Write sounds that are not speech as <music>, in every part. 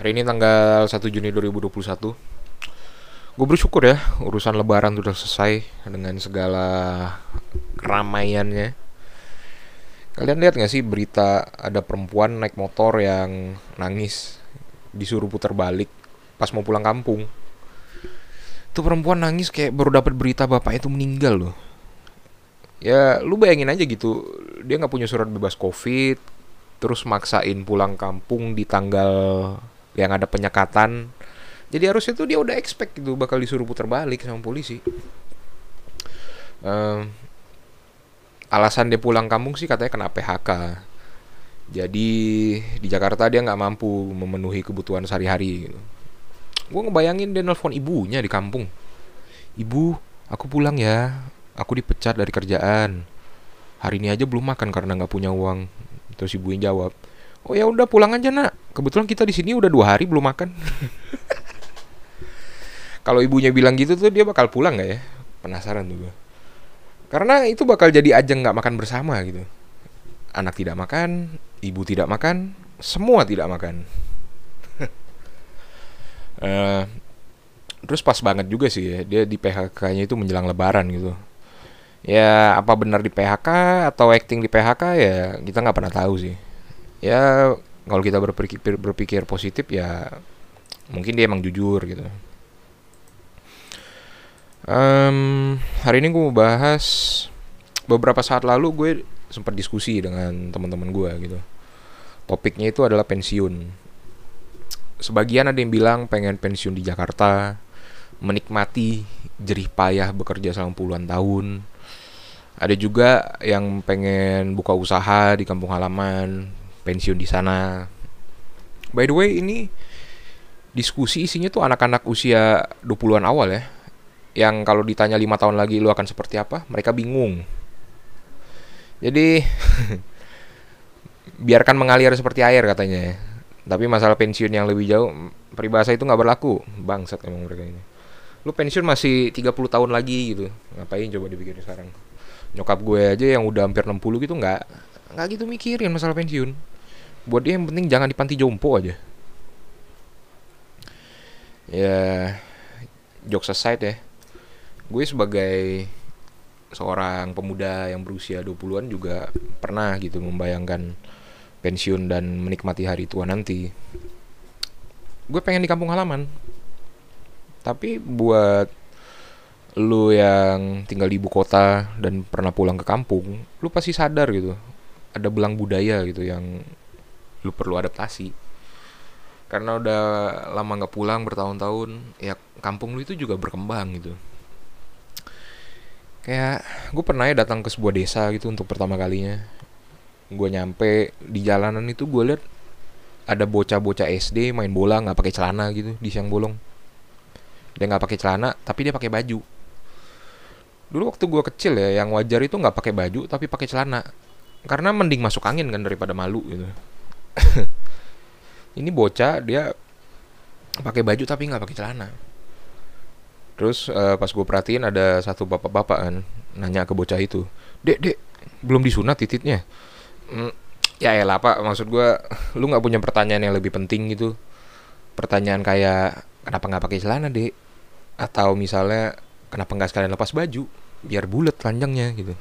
Hari ini tanggal 1 Juni 2021 Gue bersyukur ya urusan lebaran sudah selesai dengan segala keramaiannya. Kalian lihat gak sih berita ada perempuan naik motor yang nangis Disuruh putar balik pas mau pulang kampung? Itu perempuan nangis kayak baru dapat berita bapak itu meninggal loh. Ya lu bayangin aja gitu Dia nggak punya surat bebas covid Terus maksain pulang kampung di tanggal yang ada penyekatan. Jadi harusnya tuh dia udah expect gitu bakal disuruh putar balik sama polisi. Um, alasan dia pulang kampung sih katanya kena PHK jadi di Jakarta dia nggak mampu memenuhi kebutuhan sehari-hari gitu. gue ngebayangin dia nelfon ibunya di kampung. Ibu aku pulang ya. Aku dipecat dari kerjaan. Hari ini aja belum makan karena nggak punya uang. Terus ibunya jawab oh ya udah pulang aja nak. Kebetulan kita di sini udah dua hari belum makan. <laughs> Kalau ibunya bilang gitu tuh dia bakal pulang nggak ya? Penasaran tuh gue karena itu bakal jadi ajang nggak makan bersama gitu. Anak tidak makan ibu tidak makan semua tidak makan. Uh, <laughs> terus pas banget juga sih ya dia di PHK-nya itu menjelang lebaran gitu. Ya apa benar di PHK atau acting di PHK ya kita nggak pernah tahu sih ya kalau kita berpikir berpikir positif ya mungkin dia emang jujur gitu. Um, hari ini gue mau bahas beberapa saat lalu gue sempat diskusi dengan teman-teman gue gitu. Topiknya itu adalah pensiun. Sebagian ada yang bilang pengen pensiun di Jakarta menikmati jerih payah bekerja selama puluhan tahun. Ada juga yang pengen buka usaha di kampung halaman pensiun di sana. By the way, ini diskusi isinya tuh anak-anak usia 20-an awal ya. Yang kalau ditanya lima tahun lagi lu akan seperti apa, mereka bingung. Jadi <laughs> biarkan mengalir seperti air katanya ya. Tapi masalah pensiun yang lebih jauh, peribahasa itu nggak berlaku. Bangsat emang mereka ini. Lu pensiun masih 30 tahun lagi gitu. Ngapain coba dipikir sekarang? Nyokap gue aja yang udah hampir 60 gitu nggak nggak gitu mikirin masalah pensiun buat dia yang penting jangan di panti jompo aja. Ya jokes aside ya. Gue sebagai seorang pemuda yang berusia 20-an juga pernah gitu membayangkan pensiun dan menikmati hari tua nanti. Gue pengen di kampung halaman. Tapi buat lu yang tinggal di ibu kota dan pernah pulang ke kampung, lu pasti sadar gitu. Ada belang budaya gitu yang lu perlu adaptasi. Karena udah lama nggak pulang bertahun-tahun ya kampung lu itu juga berkembang gitu. Kayak gue pernah ya datang ke sebuah desa gitu untuk pertama kalinya. Gue nyampe di jalanan itu gue lihat ada bocah-bocah SD main bola nggak pakai celana gitu di siang bolong. Dia nggak pakai celana tapi dia pakai baju. Dulu waktu gue kecil ya yang wajar itu nggak pakai baju tapi pakai celana. Karena mending masuk angin kan daripada malu gitu <laughs> ini bocah dia pakai baju tapi nggak pakai celana. Terus uh, pas gue perhatiin ada satu bapak-bapak kan nanya ke bocah itu dek dek belum disunat tititnya? Mm, ya elah pak maksud gue lu nggak punya pertanyaan yang lebih penting gitu. Pertanyaan kayak kenapa nggak pakai celana dek? Atau misalnya kenapa nggak sekalian lepas baju biar bulat panjangnya gitu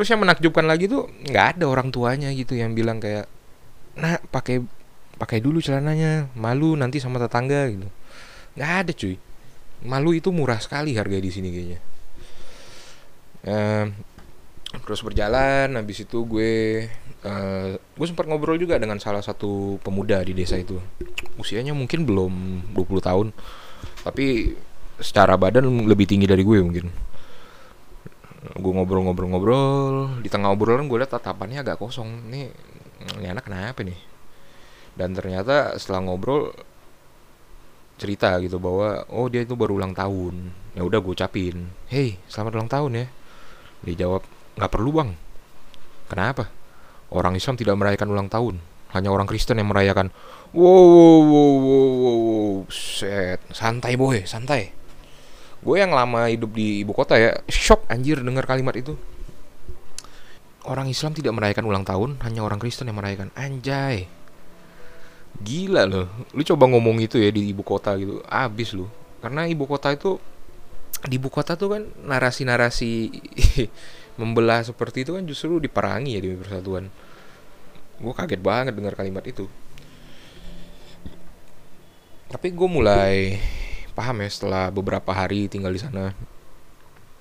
terus yang menakjubkan lagi tuh nggak ada orang tuanya gitu yang bilang kayak nah pakai pakai dulu celananya malu nanti sama tetangga gitu. Nggak ada cuy. Malu itu murah sekali harga di sini kayaknya. Uh, terus berjalan habis itu gue uh, gue sempat ngobrol juga dengan salah satu pemuda di desa itu. Usianya mungkin belum 20 tahun tapi secara badan lebih tinggi dari gue mungkin gue ngobrol-ngobrol-ngobrol. Di tengah obrolan gue liat tatapannya agak kosong. Nih ini anak kenapa nih? Dan ternyata setelah ngobrol cerita gitu bahwa oh dia itu baru ulang tahun. Ya udah gue ucapin hey selamat ulang tahun ya. Dia jawab nggak perlu bang. Kenapa? Orang Islam tidak merayakan ulang tahun. Hanya orang Kristen yang merayakan. Wow wow wow wow, wow. set santai boy santai gue yang lama hidup di ibu kota ya shock anjir dengar kalimat itu. Orang Islam tidak merayakan ulang tahun hanya orang Kristen yang merayakan. Anjay. Gila loh. Lu coba ngomong itu ya di ibu kota gitu abis lu. Karena ibu kota itu di ibu kota tuh kan narasi-narasi <laughs> membelah seperti itu kan justru diperangi ya di persatuan. Gue kaget banget dengar kalimat itu. Tapi gue mulai paham ya setelah beberapa hari tinggal di sana.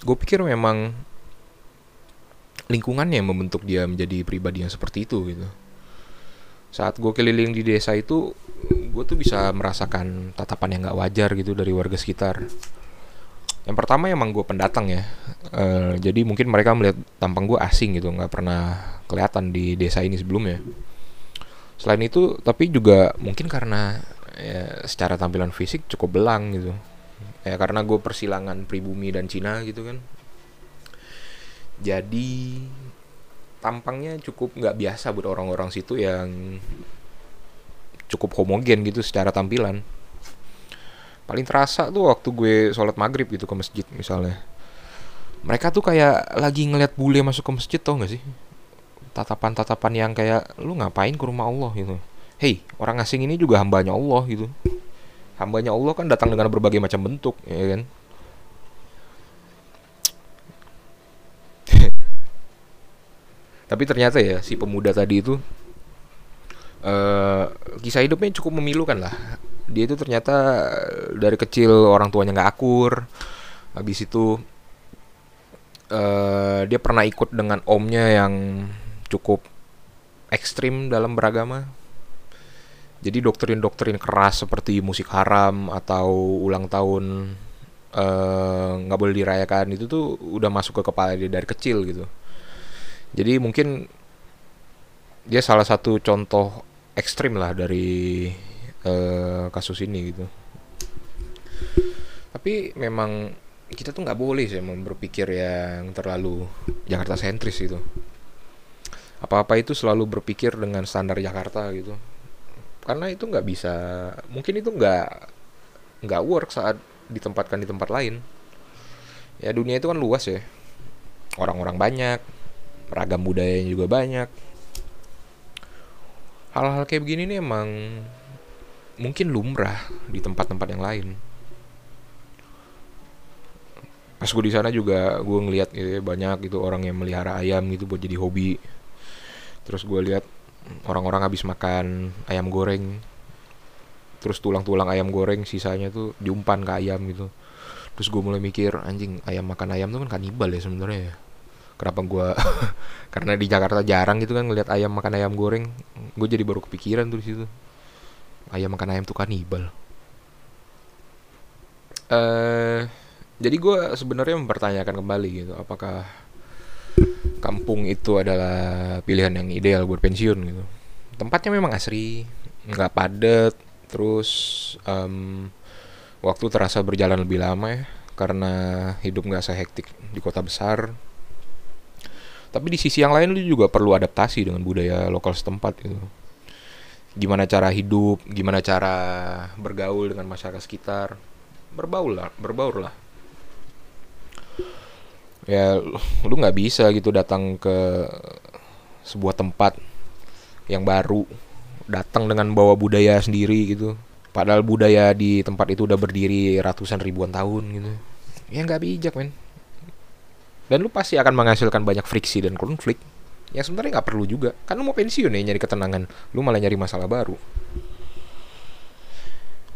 Gue pikir memang lingkungannya yang membentuk dia menjadi pribadi yang seperti itu gitu. Saat gue keliling di desa itu gue tuh bisa merasakan tatapan yang gak wajar gitu dari warga sekitar. Yang pertama emang gue pendatang ya. Uh, jadi mungkin mereka melihat tampang gue asing gitu nggak pernah kelihatan di desa ini sebelumnya. Selain itu tapi juga mungkin karena ya, secara tampilan fisik cukup belang gitu. Ya karena gue persilangan pribumi dan Cina gitu kan. Jadi tampangnya cukup nggak biasa buat orang-orang situ yang cukup homogen gitu secara tampilan. Paling terasa tuh waktu gue sholat maghrib gitu ke masjid misalnya. Mereka tuh kayak lagi ngeliat bule masuk ke masjid tau gak sih? Tatapan-tatapan yang kayak lu ngapain ke rumah Allah? gitu hei orang asing ini juga hambanya Allah gitu. Hambanya Allah kan datang dengan berbagai macam bentuk ya kan? <laughs> Tapi ternyata ya si pemuda tadi itu uh, kisah hidupnya cukup memilukan lah. Dia itu ternyata dari kecil orang tuanya nggak akur. Habis itu uh, dia pernah ikut dengan omnya yang cukup ekstrim dalam beragama jadi doktrin-doktrin keras seperti musik haram atau ulang tahun eh, nggak uh, boleh dirayakan itu tuh udah masuk ke kepala dia dari kecil gitu. Jadi mungkin dia salah satu contoh ekstrim lah dari uh, kasus ini gitu. Tapi memang kita tuh nggak boleh sih berpikir yang terlalu Jakarta sentris gitu. Apa-apa itu selalu berpikir dengan standar Jakarta gitu karena itu nggak bisa mungkin itu nggak nggak work saat ditempatkan di tempat lain. Ya dunia itu kan luas ya. Orang-orang banyak ragam budayanya juga banyak. Hal-hal kayak begini nih emang mungkin lumrah di tempat-tempat yang lain. Pas gue di sana juga gue ngeliat gitu ya, banyak gitu orang yang melihara ayam gitu buat jadi hobi. Terus gue lihat orang-orang habis makan ayam goreng. Terus tulang-tulang ayam goreng sisanya tuh diumpan ke ayam gitu. Terus gue mulai mikir anjing ayam makan ayam tuh kan kanibal ya sebenarnya ya. Kenapa gue <laughs> karena di Jakarta jarang gitu kan ngeliat ayam makan ayam goreng gue jadi baru kepikiran tuh di situ. Ayam makan ayam tuh kanibal. Eh uh, jadi gue sebenarnya mempertanyakan kembali gitu apakah kampung itu adalah pilihan yang ideal buat pensiun gitu. Tempatnya memang asri nggak padat terus um, waktu terasa berjalan lebih lama ya karena hidup nggak sehektik di kota besar. Tapi di sisi yang lain lu juga perlu adaptasi dengan budaya lokal setempat gitu. Gimana cara hidup gimana cara bergaul dengan masyarakat sekitar. Berbaur lah berbaur lah ya lu nggak bisa gitu datang ke sebuah tempat yang baru datang dengan bawa budaya sendiri gitu. Padahal budaya di tempat itu udah berdiri ratusan ribuan tahun gitu. Ya nggak bijak men. Dan lu pasti akan menghasilkan banyak friksi dan konflik yang sebenarnya nggak perlu juga. Kan lu mau pensiun ya nyari ketenangan. Lu malah nyari masalah baru.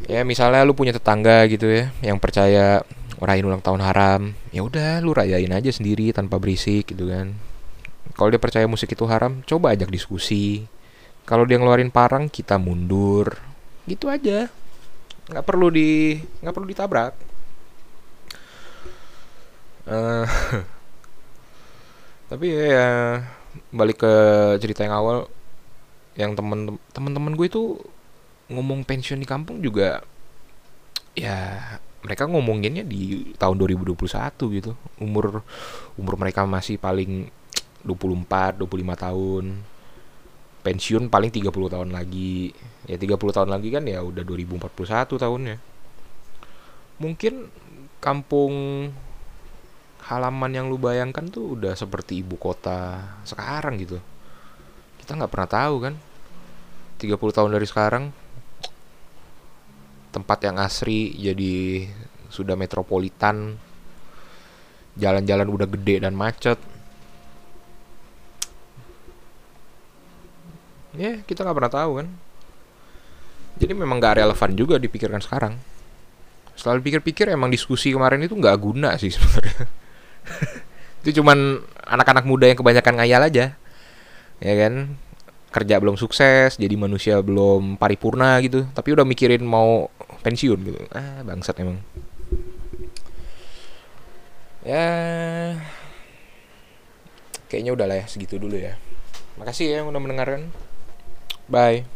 Ya misalnya lu punya tetangga gitu ya yang percaya rayain ulang tahun haram ya udah lu rayain aja sendiri tanpa berisik gitu kan. Kalau dia percaya musik itu haram coba ajak diskusi. Kalau dia ngeluarin parang kita mundur. Gitu aja. Nggak perlu di nggak perlu ditabrak. Uh, <laughs> tapi ya, ya balik ke cerita yang awal yang temen temen-temen gue itu ngomong pensiun di kampung juga ya mereka ngomonginnya di tahun 2021 gitu. Umur umur mereka masih paling 24 25 tahun. Pensiun paling 30 tahun lagi. Ya 30 tahun lagi kan ya udah 2041 tahunnya. Mungkin kampung halaman yang lu bayangkan tuh udah seperti ibu kota sekarang gitu. Kita nggak pernah tahu kan. 30 tahun dari sekarang tempat yang asri jadi sudah metropolitan. Jalan-jalan udah gede dan macet. Ya kita nggak pernah tahu kan? Jadi memang nggak relevan juga dipikirkan sekarang. Selalu pikir-pikir emang diskusi kemarin itu nggak guna sih sebenarnya. <laughs> Itu cuman anak-anak muda yang kebanyakan ngayal aja. Ya kan kerja belum sukses jadi manusia belum paripurna gitu tapi udah mikirin mau pensiun gitu. Ah bangsat emang. Ya kayaknya udah lah ya segitu dulu ya. Makasih ya yang udah mendengarkan. Bye